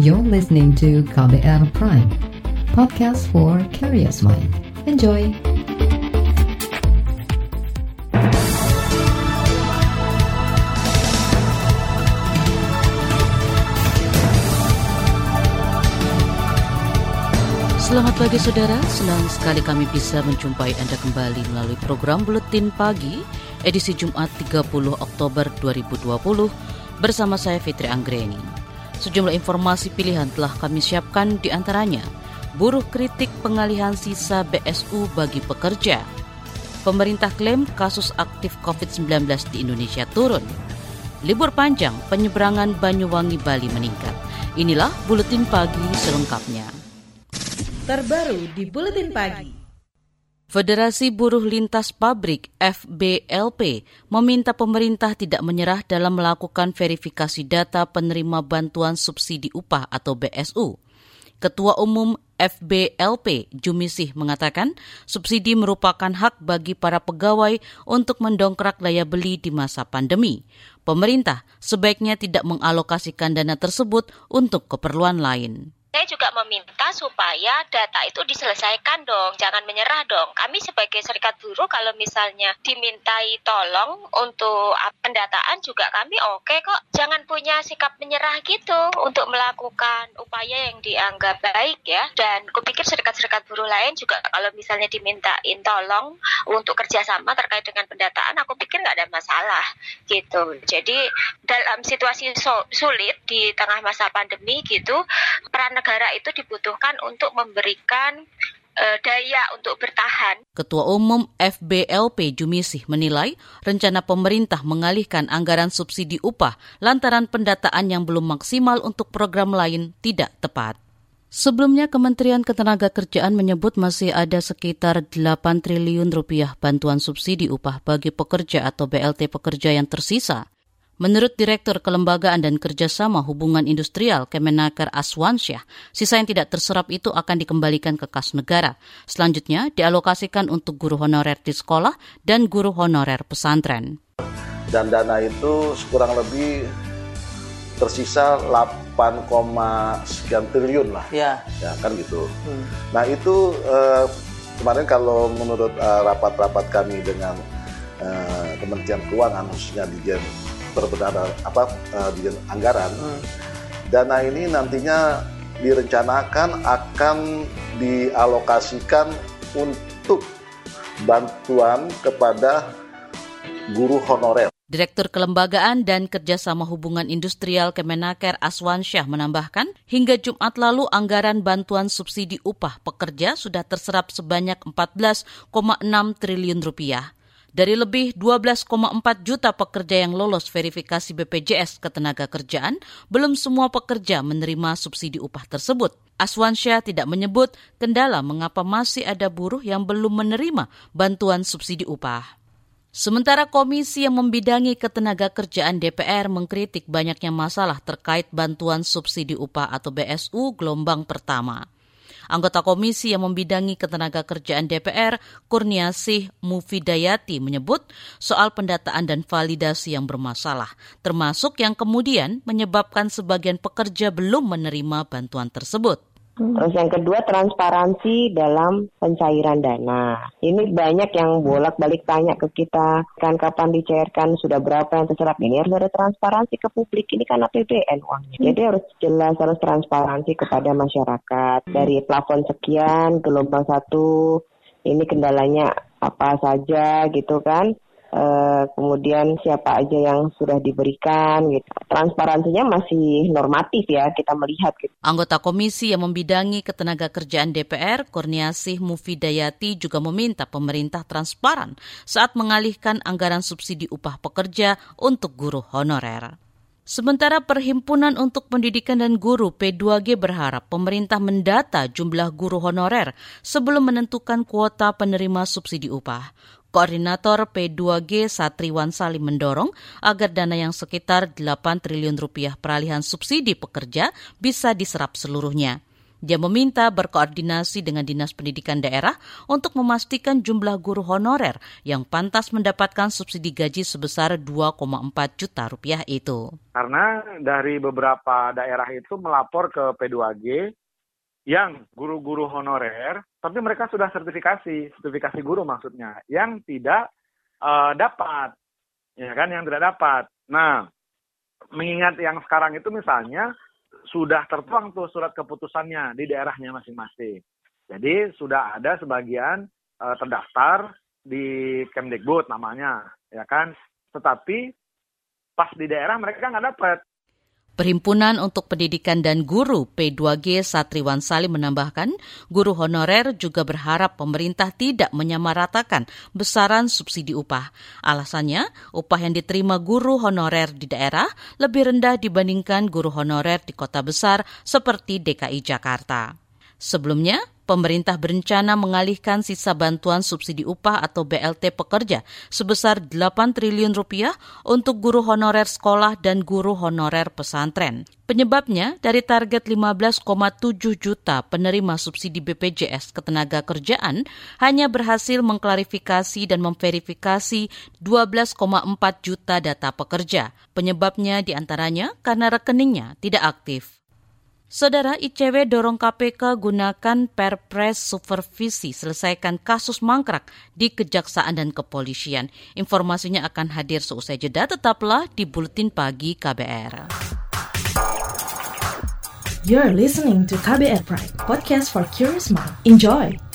You're listening to KBR Prime, podcast for curious mind. Enjoy! Selamat pagi saudara, senang sekali kami bisa menjumpai Anda kembali melalui program Buletin Pagi edisi Jumat 30 Oktober 2020 bersama saya Fitri Anggreni. Sejumlah informasi pilihan telah kami siapkan di antaranya buruh kritik pengalihan sisa BSU bagi pekerja. Pemerintah klaim kasus aktif COVID-19 di Indonesia turun. Libur panjang, penyeberangan Banyuwangi Bali meningkat. Inilah Buletin Pagi selengkapnya terbaru di Buletin Pagi. Federasi Buruh Lintas Pabrik FBLP meminta pemerintah tidak menyerah dalam melakukan verifikasi data penerima bantuan subsidi upah atau BSU. Ketua Umum FBLP Jumisih mengatakan subsidi merupakan hak bagi para pegawai untuk mendongkrak daya beli di masa pandemi. Pemerintah sebaiknya tidak mengalokasikan dana tersebut untuk keperluan lain saya juga meminta supaya data itu diselesaikan dong, jangan menyerah dong. Kami sebagai serikat buruh kalau misalnya dimintai tolong untuk pendataan juga kami oke okay kok. Jangan punya sikap menyerah gitu untuk melakukan upaya yang dianggap baik ya. Dan kupikir serikat-serikat buruh lain juga kalau misalnya dimintain tolong untuk kerjasama terkait dengan pendataan, aku pikir nggak ada masalah gitu. Jadi dalam situasi sulit di tengah masa pandemi gitu, peran negara itu dibutuhkan untuk memberikan uh, daya untuk bertahan. Ketua Umum FBLP Jumisih menilai rencana pemerintah mengalihkan anggaran subsidi upah lantaran pendataan yang belum maksimal untuk program lain tidak tepat. Sebelumnya Kementerian Ketenagakerjaan menyebut masih ada sekitar 8 triliun rupiah bantuan subsidi upah bagi pekerja atau BLT pekerja yang tersisa. Menurut Direktur Kelembagaan dan Kerjasama Hubungan Industrial Kemenaker Aswansyah, sisa yang tidak terserap itu akan dikembalikan ke kas negara. Selanjutnya dialokasikan untuk guru honorer di sekolah dan guru honorer pesantren. Dan dana itu kurang lebih tersisa 8, sekian triliun lah. Ya. Ya kan gitu. Hmm. Nah itu eh, kemarin kalau menurut eh, rapat-rapat eh, kami dengan eh, Kementerian Keuangan khususnya di Jen berbeda apa uh, di anggaran. Hmm. Dana ini nantinya direncanakan akan dialokasikan untuk bantuan kepada guru honorer. Direktur Kelembagaan dan Kerjasama Hubungan Industrial Kemenaker Aswan Syah menambahkan, hingga Jumat lalu anggaran bantuan subsidi upah pekerja sudah terserap sebanyak 14,6 triliun rupiah. Dari lebih 12,4 juta pekerja yang lolos verifikasi BPJS ketenaga kerjaan, belum semua pekerja menerima subsidi upah tersebut. Aswansyah tidak menyebut kendala mengapa masih ada buruh yang belum menerima bantuan subsidi upah. Sementara komisi yang membidangi ketenaga kerjaan DPR mengkritik banyaknya masalah terkait bantuan subsidi upah atau BSU gelombang pertama. Anggota komisi yang membidangi ketenaga kerjaan DPR, Kurniasih Mufidayati menyebut soal pendataan dan validasi yang bermasalah, termasuk yang kemudian menyebabkan sebagian pekerja belum menerima bantuan tersebut. Hmm. Terus yang kedua transparansi dalam pencairan dana. Ini banyak yang bolak-balik tanya ke kita kan kapan dicairkan, sudah berapa yang terserap. Ini harus ada transparansi ke publik. Ini kan APBN uangnya. Hmm. Jadi harus jelas harus transparansi kepada masyarakat. Hmm. Dari plafon sekian, gelombang satu, ini kendalanya apa saja gitu kan Uh, kemudian siapa aja yang sudah diberikan gitu. Transparansinya masih normatif ya kita melihat gitu. Anggota komisi yang membidangi ketenaga kerjaan DPR, Kurniasih Mufidayati juga meminta pemerintah transparan saat mengalihkan anggaran subsidi upah pekerja untuk guru honorer. Sementara Perhimpunan untuk Pendidikan dan Guru P2G berharap pemerintah mendata jumlah guru honorer sebelum menentukan kuota penerima subsidi upah. Koordinator P2G Satriwan Salim mendorong agar dana yang sekitar 8 triliun rupiah peralihan subsidi pekerja bisa diserap seluruhnya. Dia meminta berkoordinasi dengan Dinas Pendidikan Daerah untuk memastikan jumlah guru honorer yang pantas mendapatkan subsidi gaji sebesar 2,4 juta rupiah itu. Karena dari beberapa daerah itu melapor ke P2G yang guru-guru honorer, tapi mereka sudah sertifikasi, sertifikasi guru maksudnya, yang tidak uh, dapat, ya kan, yang tidak dapat. Nah, mengingat yang sekarang itu misalnya sudah tertuang tuh surat keputusannya di daerahnya masing-masing. Jadi sudah ada sebagian uh, terdaftar di Kemdikbud namanya, ya kan. Tetapi pas di daerah mereka nggak dapat. Perhimpunan untuk Pendidikan dan Guru P2G Satriwan Salim menambahkan, guru honorer juga berharap pemerintah tidak menyamaratakan besaran subsidi upah. Alasannya, upah yang diterima guru honorer di daerah lebih rendah dibandingkan guru honorer di kota besar seperti DKI Jakarta. Sebelumnya, pemerintah berencana mengalihkan sisa bantuan subsidi upah atau BLT pekerja sebesar 8 triliun rupiah untuk guru honorer sekolah dan guru honorer pesantren. Penyebabnya dari target 15,7 juta penerima subsidi BPJS ketenaga kerjaan hanya berhasil mengklarifikasi dan memverifikasi 12,4 juta data pekerja. Penyebabnya di antaranya karena rekeningnya tidak aktif. Saudara ICW dorong KPK gunakan perpres supervisi selesaikan kasus mangkrak di Kejaksaan dan Kepolisian. Informasinya akan hadir seusai jeda, tetaplah di Buletin Pagi KBR. You're listening to KBR Pride, podcast for curious mind. Enjoy!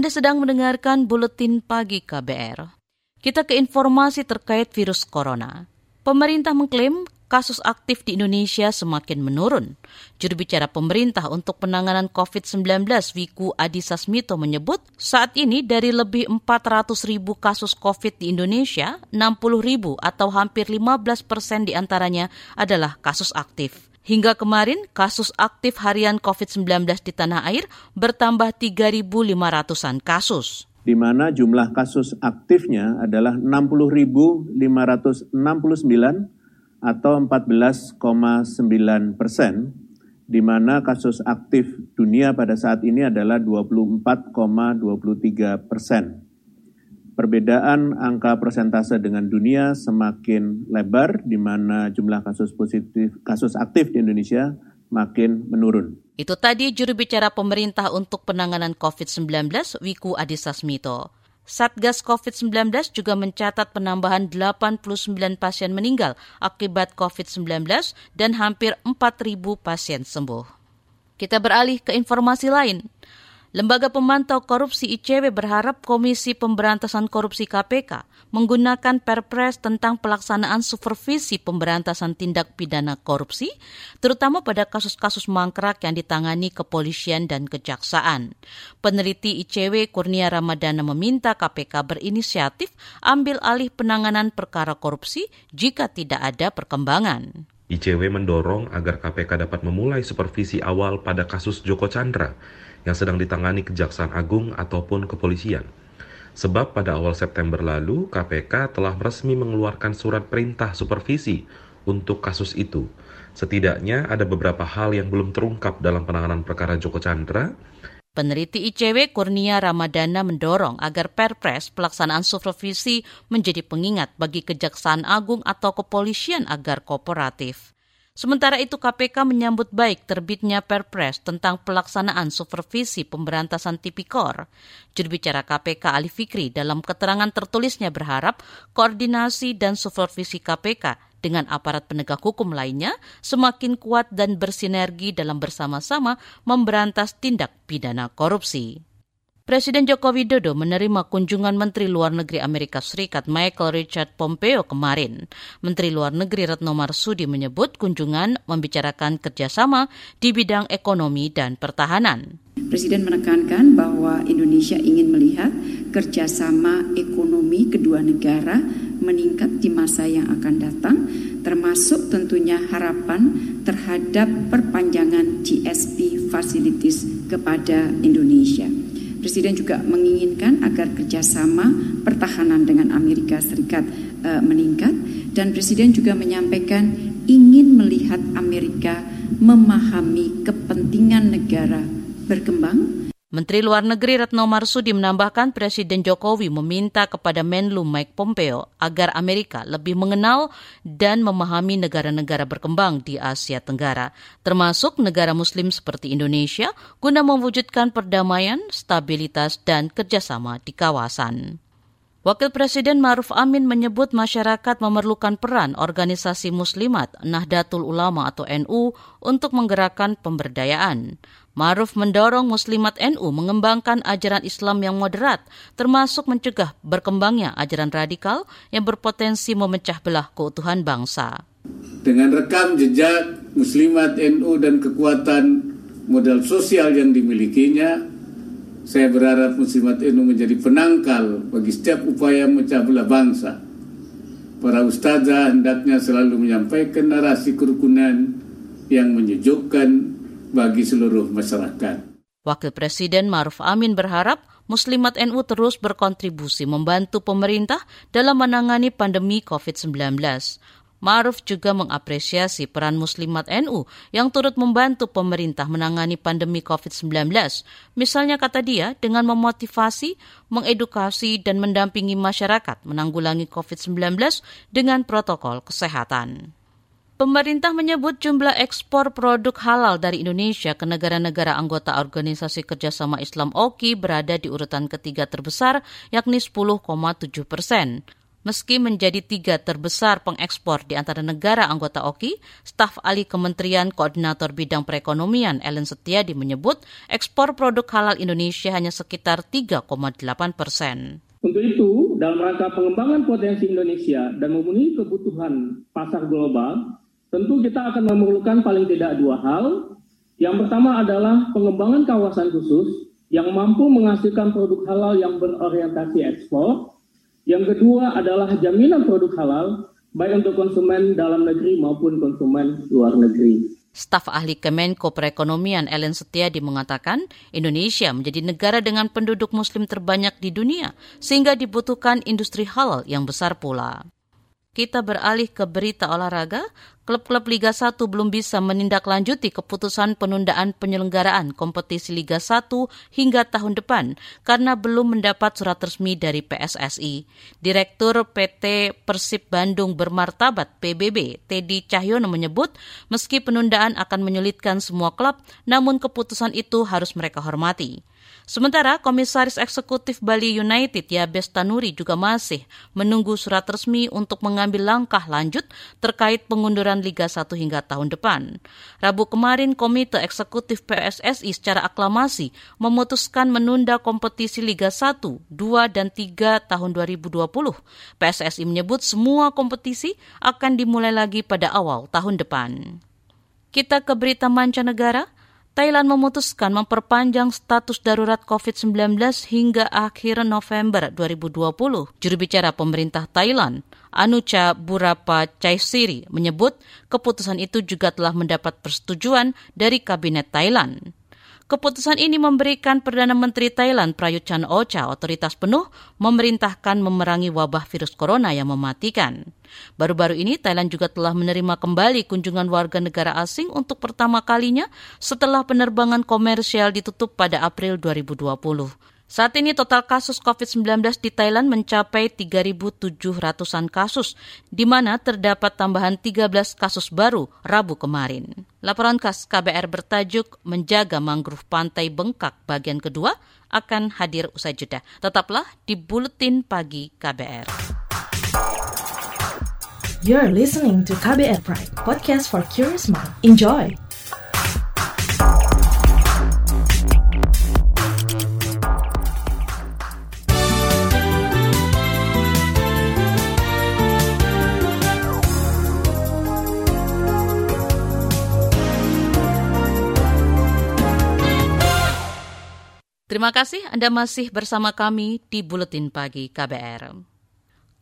Anda sedang mendengarkan buletin pagi KBR. Kita ke informasi terkait virus corona. Pemerintah mengklaim kasus aktif di Indonesia semakin menurun. Juru bicara pemerintah untuk penanganan COVID-19 Wiku Adhisa Smito menyebut saat ini dari lebih 400 ribu kasus COVID di Indonesia, 60 ribu atau hampir 15 persen di antaranya adalah kasus aktif. Hingga kemarin, kasus aktif harian COVID-19 di tanah air bertambah 3.500-an kasus. Di mana jumlah kasus aktifnya adalah 60.569 atau 14,9 persen, di mana kasus aktif dunia pada saat ini adalah 24,23 persen. Perbedaan angka persentase dengan dunia semakin lebar di mana jumlah kasus positif kasus aktif di Indonesia makin menurun. Itu tadi juru bicara pemerintah untuk penanganan COVID-19 Wiku Adhisa Smito. Satgas COVID-19 juga mencatat penambahan 89 pasien meninggal akibat COVID-19 dan hampir 4.000 pasien sembuh. Kita beralih ke informasi lain. Lembaga Pemantau Korupsi ICW berharap Komisi Pemberantasan Korupsi KPK menggunakan perpres tentang pelaksanaan supervisi pemberantasan tindak pidana korupsi, terutama pada kasus-kasus mangkrak yang ditangani kepolisian dan kejaksaan. Peneliti ICW Kurnia Ramadana meminta KPK berinisiatif ambil alih penanganan perkara korupsi jika tidak ada perkembangan. ICW mendorong agar KPK dapat memulai supervisi awal pada kasus Joko Chandra yang sedang ditangani Kejaksaan Agung ataupun kepolisian. Sebab pada awal September lalu, KPK telah resmi mengeluarkan surat perintah supervisi untuk kasus itu. Setidaknya ada beberapa hal yang belum terungkap dalam penanganan perkara Joko Chandra. Peneliti ICW Kurnia Ramadana mendorong agar Perpres pelaksanaan supervisi menjadi pengingat bagi Kejaksaan Agung atau kepolisian agar kooperatif. Sementara itu KPK menyambut baik terbitnya Perpres tentang pelaksanaan supervisi pemberantasan tipikor. Juru bicara KPK Ali Fikri dalam keterangan tertulisnya berharap koordinasi dan supervisi KPK dengan aparat penegak hukum lainnya semakin kuat dan bersinergi dalam bersama-sama memberantas tindak pidana korupsi. Presiden Joko Widodo menerima kunjungan Menteri Luar Negeri Amerika Serikat Michael Richard Pompeo kemarin. Menteri Luar Negeri Retno Marsudi menyebut kunjungan membicarakan kerjasama di bidang ekonomi dan pertahanan. Presiden menekankan bahwa Indonesia ingin melihat kerjasama ekonomi kedua negara meningkat di masa yang akan datang, termasuk tentunya harapan terhadap perpanjangan GSP facilities kepada Indonesia. Presiden juga menginginkan agar kerjasama pertahanan dengan Amerika Serikat uh, meningkat. Dan Presiden juga menyampaikan ingin melihat Amerika memahami kepentingan negara berkembang Menteri Luar Negeri Retno Marsudi menambahkan Presiden Jokowi meminta kepada Menlu Mike Pompeo agar Amerika lebih mengenal dan memahami negara-negara berkembang di Asia Tenggara, termasuk negara muslim seperti Indonesia, guna mewujudkan perdamaian, stabilitas, dan kerjasama di kawasan. Wakil Presiden Maruf Amin menyebut masyarakat memerlukan peran organisasi muslimat Nahdlatul Ulama atau NU untuk menggerakkan pemberdayaan. Maruf mendorong Muslimat NU mengembangkan ajaran Islam yang moderat, termasuk mencegah berkembangnya ajaran radikal yang berpotensi memecah belah keutuhan bangsa. Dengan rekam jejak Muslimat NU dan kekuatan modal sosial yang dimilikinya, saya berharap Muslimat NU menjadi penangkal bagi setiap upaya memecah belah bangsa. Para ustazah hendaknya selalu menyampaikan narasi kerukunan yang menyejukkan bagi seluruh masyarakat. Wakil Presiden Maruf Amin berharap Muslimat NU terus berkontribusi membantu pemerintah dalam menangani pandemi COVID-19. Maruf juga mengapresiasi peran Muslimat NU yang turut membantu pemerintah menangani pandemi COVID-19. Misalnya kata dia, dengan memotivasi, mengedukasi, dan mendampingi masyarakat menanggulangi COVID-19 dengan protokol kesehatan. Pemerintah menyebut jumlah ekspor produk halal dari Indonesia ke negara-negara anggota Organisasi Kerjasama Islam OKI berada di urutan ketiga terbesar, yakni 10,7 persen. Meski menjadi tiga terbesar pengekspor di antara negara anggota OKI, staf ahli Kementerian Koordinator Bidang Perekonomian Ellen Setiadi menyebut ekspor produk halal Indonesia hanya sekitar 3,8 persen. Untuk itu, dalam rangka pengembangan potensi Indonesia dan memenuhi kebutuhan pasar global, Tentu kita akan memerlukan paling tidak dua hal. Yang pertama adalah pengembangan kawasan khusus yang mampu menghasilkan produk halal yang berorientasi ekspor. Yang kedua adalah jaminan produk halal baik untuk konsumen dalam negeri maupun konsumen luar negeri. Staf ahli Kemenko Perekonomian Ellen Setiadi mengatakan Indonesia menjadi negara dengan penduduk muslim terbanyak di dunia sehingga dibutuhkan industri halal yang besar pula. Kita beralih ke berita olahraga. Klub-klub Liga 1 belum bisa menindaklanjuti keputusan penundaan penyelenggaraan kompetisi Liga 1 hingga tahun depan karena belum mendapat surat resmi dari PSSI. Direktur PT Persib Bandung Bermartabat PBB, Teddy Cahyono menyebut meski penundaan akan menyulitkan semua klub, namun keputusan itu harus mereka hormati. Sementara Komisaris Eksekutif Bali United Yabes Tanuri juga masih menunggu surat resmi untuk mengambil langkah lanjut terkait pengunduran Liga 1 hingga tahun depan. Rabu kemarin Komite Eksekutif PSSI secara aklamasi memutuskan menunda kompetisi Liga 1, 2, dan 3 tahun 2020. PSSI menyebut semua kompetisi akan dimulai lagi pada awal tahun depan. Kita ke berita mancanegara. Thailand memutuskan memperpanjang status darurat COVID-19 hingga akhir November 2020. Juru bicara pemerintah Thailand, Anucha Burapa Chaisiri, menyebut keputusan itu juga telah mendapat persetujuan dari Kabinet Thailand. Keputusan ini memberikan Perdana Menteri Thailand Prayut Chan Ocha otoritas penuh memerintahkan memerangi wabah virus corona yang mematikan. Baru-baru ini Thailand juga telah menerima kembali kunjungan warga negara asing untuk pertama kalinya setelah penerbangan komersial ditutup pada April 2020. Saat ini total kasus COVID-19 di Thailand mencapai 3.700-an kasus, di mana terdapat tambahan 13 kasus baru Rabu kemarin. Laporan khas KBR bertajuk Menjaga Mangrove Pantai Bengkak bagian kedua akan hadir usai jeda. Tetaplah di Buletin Pagi KBR. You're listening to KBR Pride, podcast for curious mind. Enjoy! Terima kasih Anda masih bersama kami di Buletin Pagi KBR.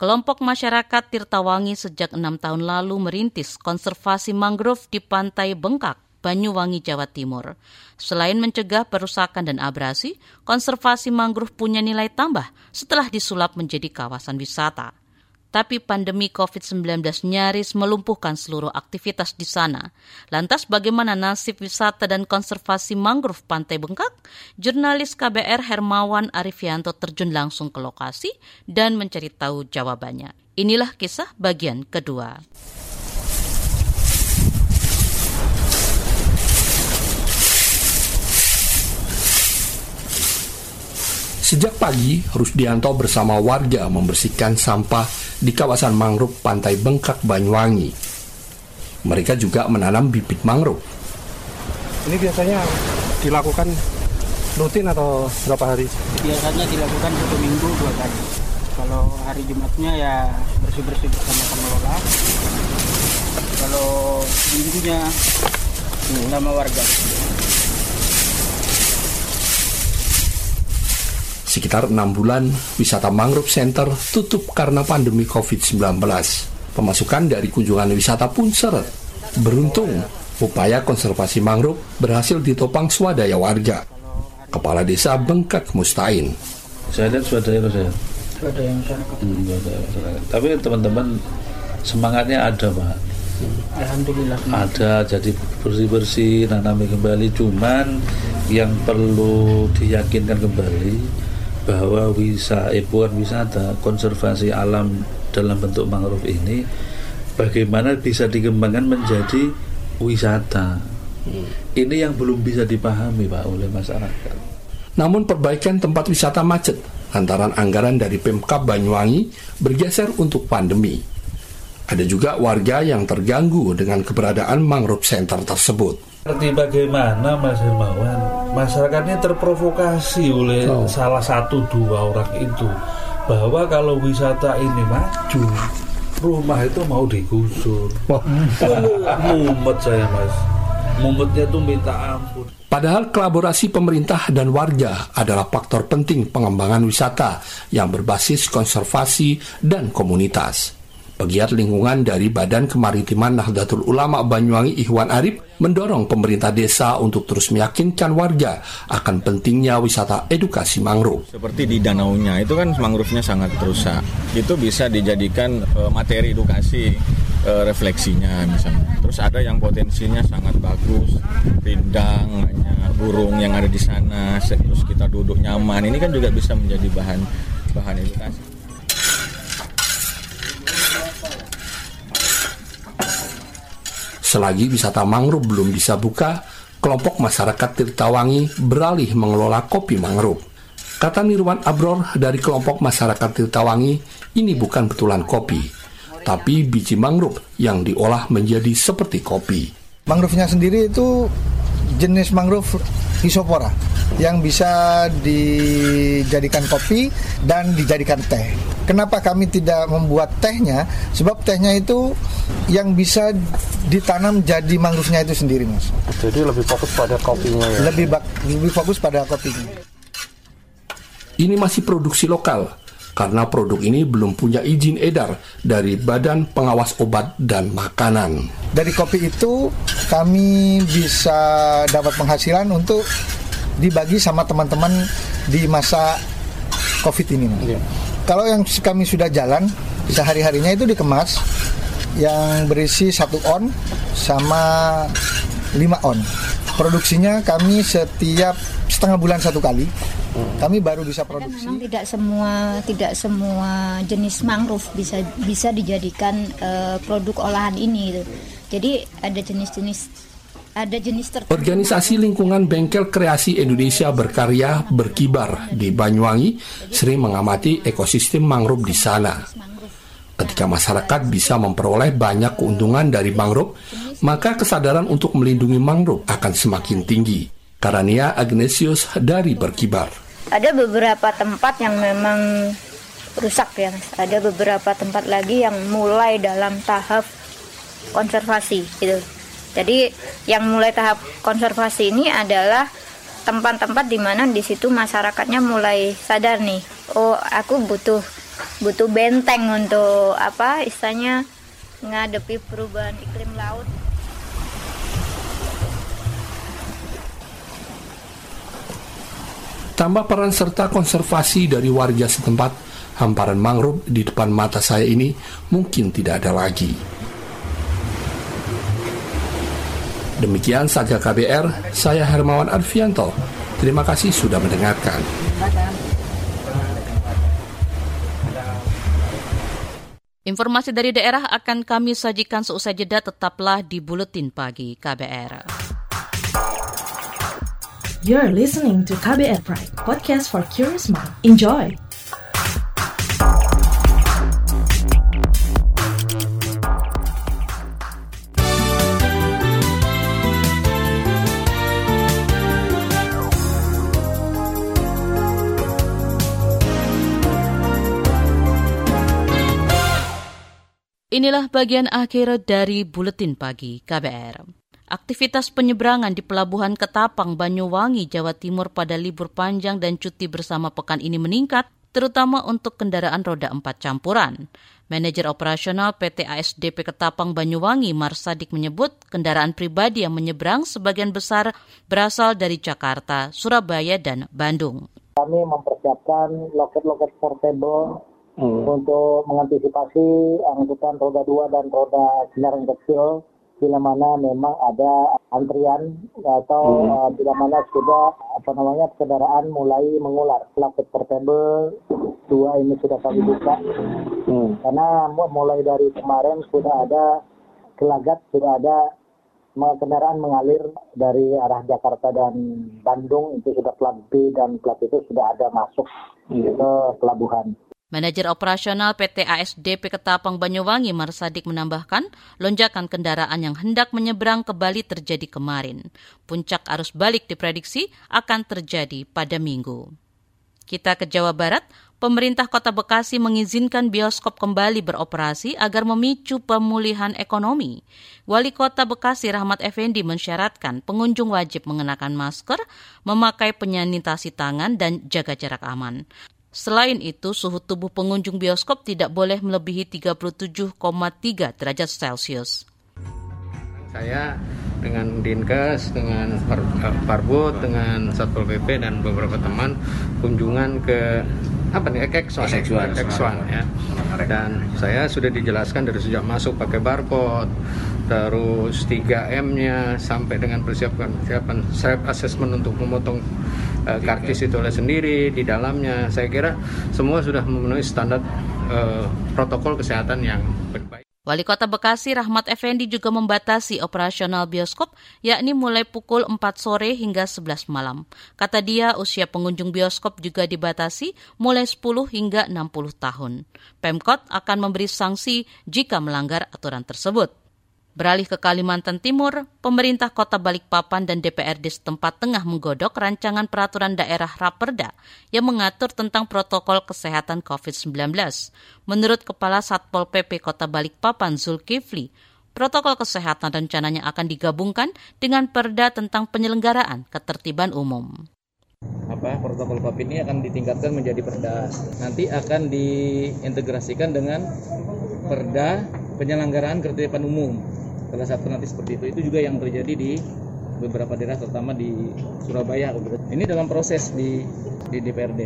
Kelompok masyarakat Tirtawangi sejak enam tahun lalu merintis konservasi mangrove di pantai Bengkak, Banyuwangi, Jawa Timur. Selain mencegah perusakan dan abrasi, konservasi mangrove punya nilai tambah setelah disulap menjadi kawasan wisata tapi pandemi COVID-19 nyaris melumpuhkan seluruh aktivitas di sana. Lantas bagaimana nasib wisata dan konservasi mangrove Pantai Bengkak? Jurnalis KBR Hermawan Arifianto terjun langsung ke lokasi dan mencari tahu jawabannya. Inilah kisah bagian kedua. Sejak pagi, Rusdianto bersama warga membersihkan sampah di kawasan mangrove Pantai Bengkak Banyuwangi. Mereka juga menanam bibit mangrove. Ini biasanya dilakukan rutin atau berapa hari? Biasanya dilakukan satu minggu dua kali. Kalau hari Jumatnya ya bersih-bersih bersama pengelola. Kalau minggunya sama warga. Sekitar enam bulan, wisata Mangrove Center tutup karena pandemi COVID-19. Pemasukan dari kunjungan wisata pun seret. Beruntung, upaya konservasi mangrove berhasil ditopang swadaya warga. Kepala Desa Bengkak Mustain. Saya lihat swadaya saya. Swadaya hmm, Tapi teman-teman semangatnya ada pak. Alhamdulillah. Ada jadi bersih-bersih nanami kembali. Cuman yang perlu diyakinkan kembali bahwa wisata, eh, bukan wisata, konservasi alam dalam bentuk mangrove ini bagaimana bisa dikembangkan menjadi wisata. Hmm. Ini yang belum bisa dipahami Pak oleh masyarakat. Namun perbaikan tempat wisata macet antara anggaran dari Pemkab Banyuwangi bergeser untuk pandemi. Ada juga warga yang terganggu dengan keberadaan mangrove center tersebut. Seperti bagaimana Mas Hermawan, masyarakat ini terprovokasi oleh oh. salah satu dua orang itu bahwa kalau wisata ini maju, rumah itu mau digusur. Oh. Mumet saya mas, mumetnya tuh minta ampun. Padahal kolaborasi pemerintah dan warga adalah faktor penting pengembangan wisata yang berbasis konservasi dan komunitas. Pegiat lingkungan dari Badan Kemaritiman Nahdlatul Ulama Banyuwangi Ikhwan Arif mendorong pemerintah desa untuk terus meyakinkan warga akan pentingnya wisata edukasi mangrove. Seperti di danaunya itu kan mangrove-nya sangat rusak. Itu bisa dijadikan uh, materi edukasi uh, refleksinya misalnya. Terus ada yang potensinya sangat bagus, rindang, burung yang ada di sana, terus kita duduk nyaman. Ini kan juga bisa menjadi bahan bahan edukasi. Selagi wisata mangrove belum bisa buka, kelompok masyarakat Tirtawangi beralih mengelola kopi mangrove. Kata Nirwan Abror dari kelompok masyarakat Tirtawangi, ini bukan betulan kopi, tapi biji mangrove yang diolah menjadi seperti kopi. Mangrove-nya sendiri itu jenis mangrove Hisopora yang bisa dijadikan kopi dan dijadikan teh. Kenapa kami tidak membuat tehnya? Sebab tehnya itu yang bisa ditanam jadi mangrove-nya itu sendiri, Mas. Jadi lebih fokus pada kopinya ya. Lebih lebih fokus pada kopinya. Ini masih produksi lokal karena produk ini belum punya izin edar dari Badan Pengawas Obat dan Makanan. Dari kopi itu kami bisa dapat penghasilan untuk dibagi sama teman-teman di masa COVID ini. Ya. Kalau yang kami sudah jalan, bisa hari-harinya itu dikemas yang berisi satu on sama lima on. Produksinya kami setiap setengah bulan satu kali. Kami baru bisa produksi. Memang tidak semua tidak semua jenis mangrove bisa bisa dijadikan uh, produk olahan ini. Gitu. Jadi ada jenis-jenis ada jenis tertentu. Organisasi lingkungan Bengkel Kreasi Indonesia berkarya berkibar di Banyuwangi sering mengamati ekosistem mangrove di sana. Ketika masyarakat bisa memperoleh banyak keuntungan dari mangrove, maka kesadaran untuk melindungi mangrove akan semakin tinggi. Karania Agnesius dari Berkibar. Ada beberapa tempat yang memang rusak ya, ada beberapa tempat lagi yang mulai dalam tahap konservasi gitu. Jadi yang mulai tahap konservasi ini adalah tempat-tempat di mana di situ masyarakatnya mulai sadar nih, oh aku butuh butuh benteng untuk apa istilahnya ngadepi perubahan iklim laut. Tambah peran serta konservasi dari warga setempat, hamparan mangrove di depan mata saya ini mungkin tidak ada lagi. Demikian Saga KBR, saya Hermawan Arfianto. Terima kasih sudah mendengarkan. Informasi dari daerah akan kami sajikan seusai jeda tetaplah di Buletin Pagi KBR. You're listening to KBR Pride, podcast for curious mind. Enjoy! Inilah bagian akhir dari Buletin Pagi KBR. Aktivitas penyeberangan di Pelabuhan Ketapang, Banyuwangi, Jawa Timur pada libur panjang dan cuti bersama pekan ini meningkat, terutama untuk kendaraan roda 4 campuran. Manajer operasional PT ASDP Ketapang Banyuwangi, Marsadik menyebut kendaraan pribadi yang menyeberang sebagian besar berasal dari Jakarta, Surabaya, dan Bandung. Kami mempersiapkan loket-loket portable hmm. untuk mengantisipasi angkutan roda dua dan roda kendaraan kecil bila mana memang ada antrian atau hmm. uh, bila mana sudah apa namanya kendaraan mulai mengular. Loket portable dua ini sudah kami buka hmm. karena mulai dari kemarin sudah ada gelagat sudah ada kendaraan mengalir dari arah Jakarta dan Bandung itu sudah plat B dan plat itu sudah ada masuk hmm. ke pelabuhan. Manajer operasional PT ASDP Ketapang Banyuwangi Marsadik menambahkan, lonjakan kendaraan yang hendak menyeberang ke Bali terjadi kemarin. Puncak arus balik diprediksi akan terjadi pada minggu. Kita ke Jawa Barat, pemerintah kota Bekasi mengizinkan bioskop kembali beroperasi agar memicu pemulihan ekonomi. Wali kota Bekasi Rahmat Effendi mensyaratkan pengunjung wajib mengenakan masker, memakai penyanitasi tangan, dan jaga jarak aman. Selain itu, suhu tubuh pengunjung bioskop tidak boleh melebihi 37,3 derajat Celcius. Saya dengan Dinkes, dengan eh, Parbud, dengan Satpol PP dan beberapa teman kunjungan ke apa nih X1 X1, X1 ya. Dan saya sudah dijelaskan dari sejak masuk pakai barcode, terus 3M-nya sampai dengan persiapan persiapan self assessment untuk memotong uh, karcis itu oleh sendiri di dalamnya. Saya kira semua sudah memenuhi standar uh, protokol kesehatan yang baik. Wali Kota Bekasi Rahmat Effendi juga membatasi operasional bioskop yakni mulai pukul 4 sore hingga 11 malam. Kata dia usia pengunjung bioskop juga dibatasi mulai 10 hingga 60 tahun. Pemkot akan memberi sanksi jika melanggar aturan tersebut. Beralih ke Kalimantan Timur, pemerintah kota Balikpapan dan DPRD setempat tengah menggodok rancangan peraturan daerah Raperda yang mengatur tentang protokol kesehatan COVID-19. Menurut Kepala Satpol PP Kota Balikpapan Zulkifli, protokol kesehatan rencananya akan digabungkan dengan perda tentang penyelenggaraan ketertiban umum apa protokol COVID ini akan ditingkatkan menjadi perda. Nanti akan diintegrasikan dengan perda penyelenggaraan ketertiban umum salah satu nanti seperti itu itu juga yang terjadi di beberapa daerah terutama di Surabaya ini dalam proses di di DPRD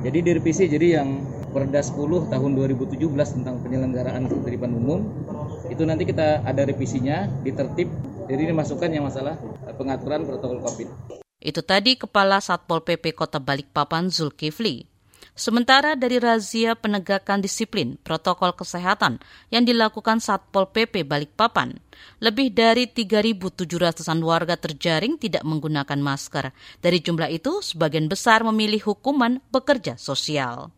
jadi direvisi jadi yang Perda 10 tahun 2017 tentang penyelenggaraan ketertiban umum itu nanti kita ada revisinya ditertib. Jadi ini masukan yang masalah pengaturan protokol COVID. Itu tadi Kepala Satpol PP Kota Balikpapan Zulkifli. Sementara dari razia penegakan disiplin protokol kesehatan yang dilakukan Satpol PP Balikpapan, lebih dari 3.700-an warga terjaring tidak menggunakan masker. Dari jumlah itu, sebagian besar memilih hukuman bekerja sosial.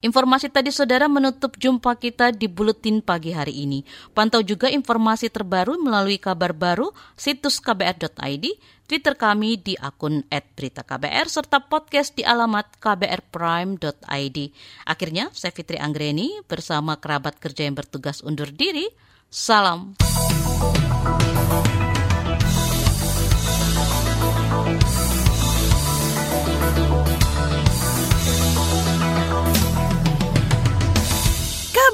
Informasi tadi saudara menutup jumpa kita di Buletin Pagi hari ini. Pantau juga informasi terbaru melalui kabar baru situs kbr.id, Twitter kami di akun @beritaKBR serta podcast di alamat kbrprime.id. Akhirnya, saya Fitri Anggreni bersama kerabat kerja yang bertugas undur diri. Salam.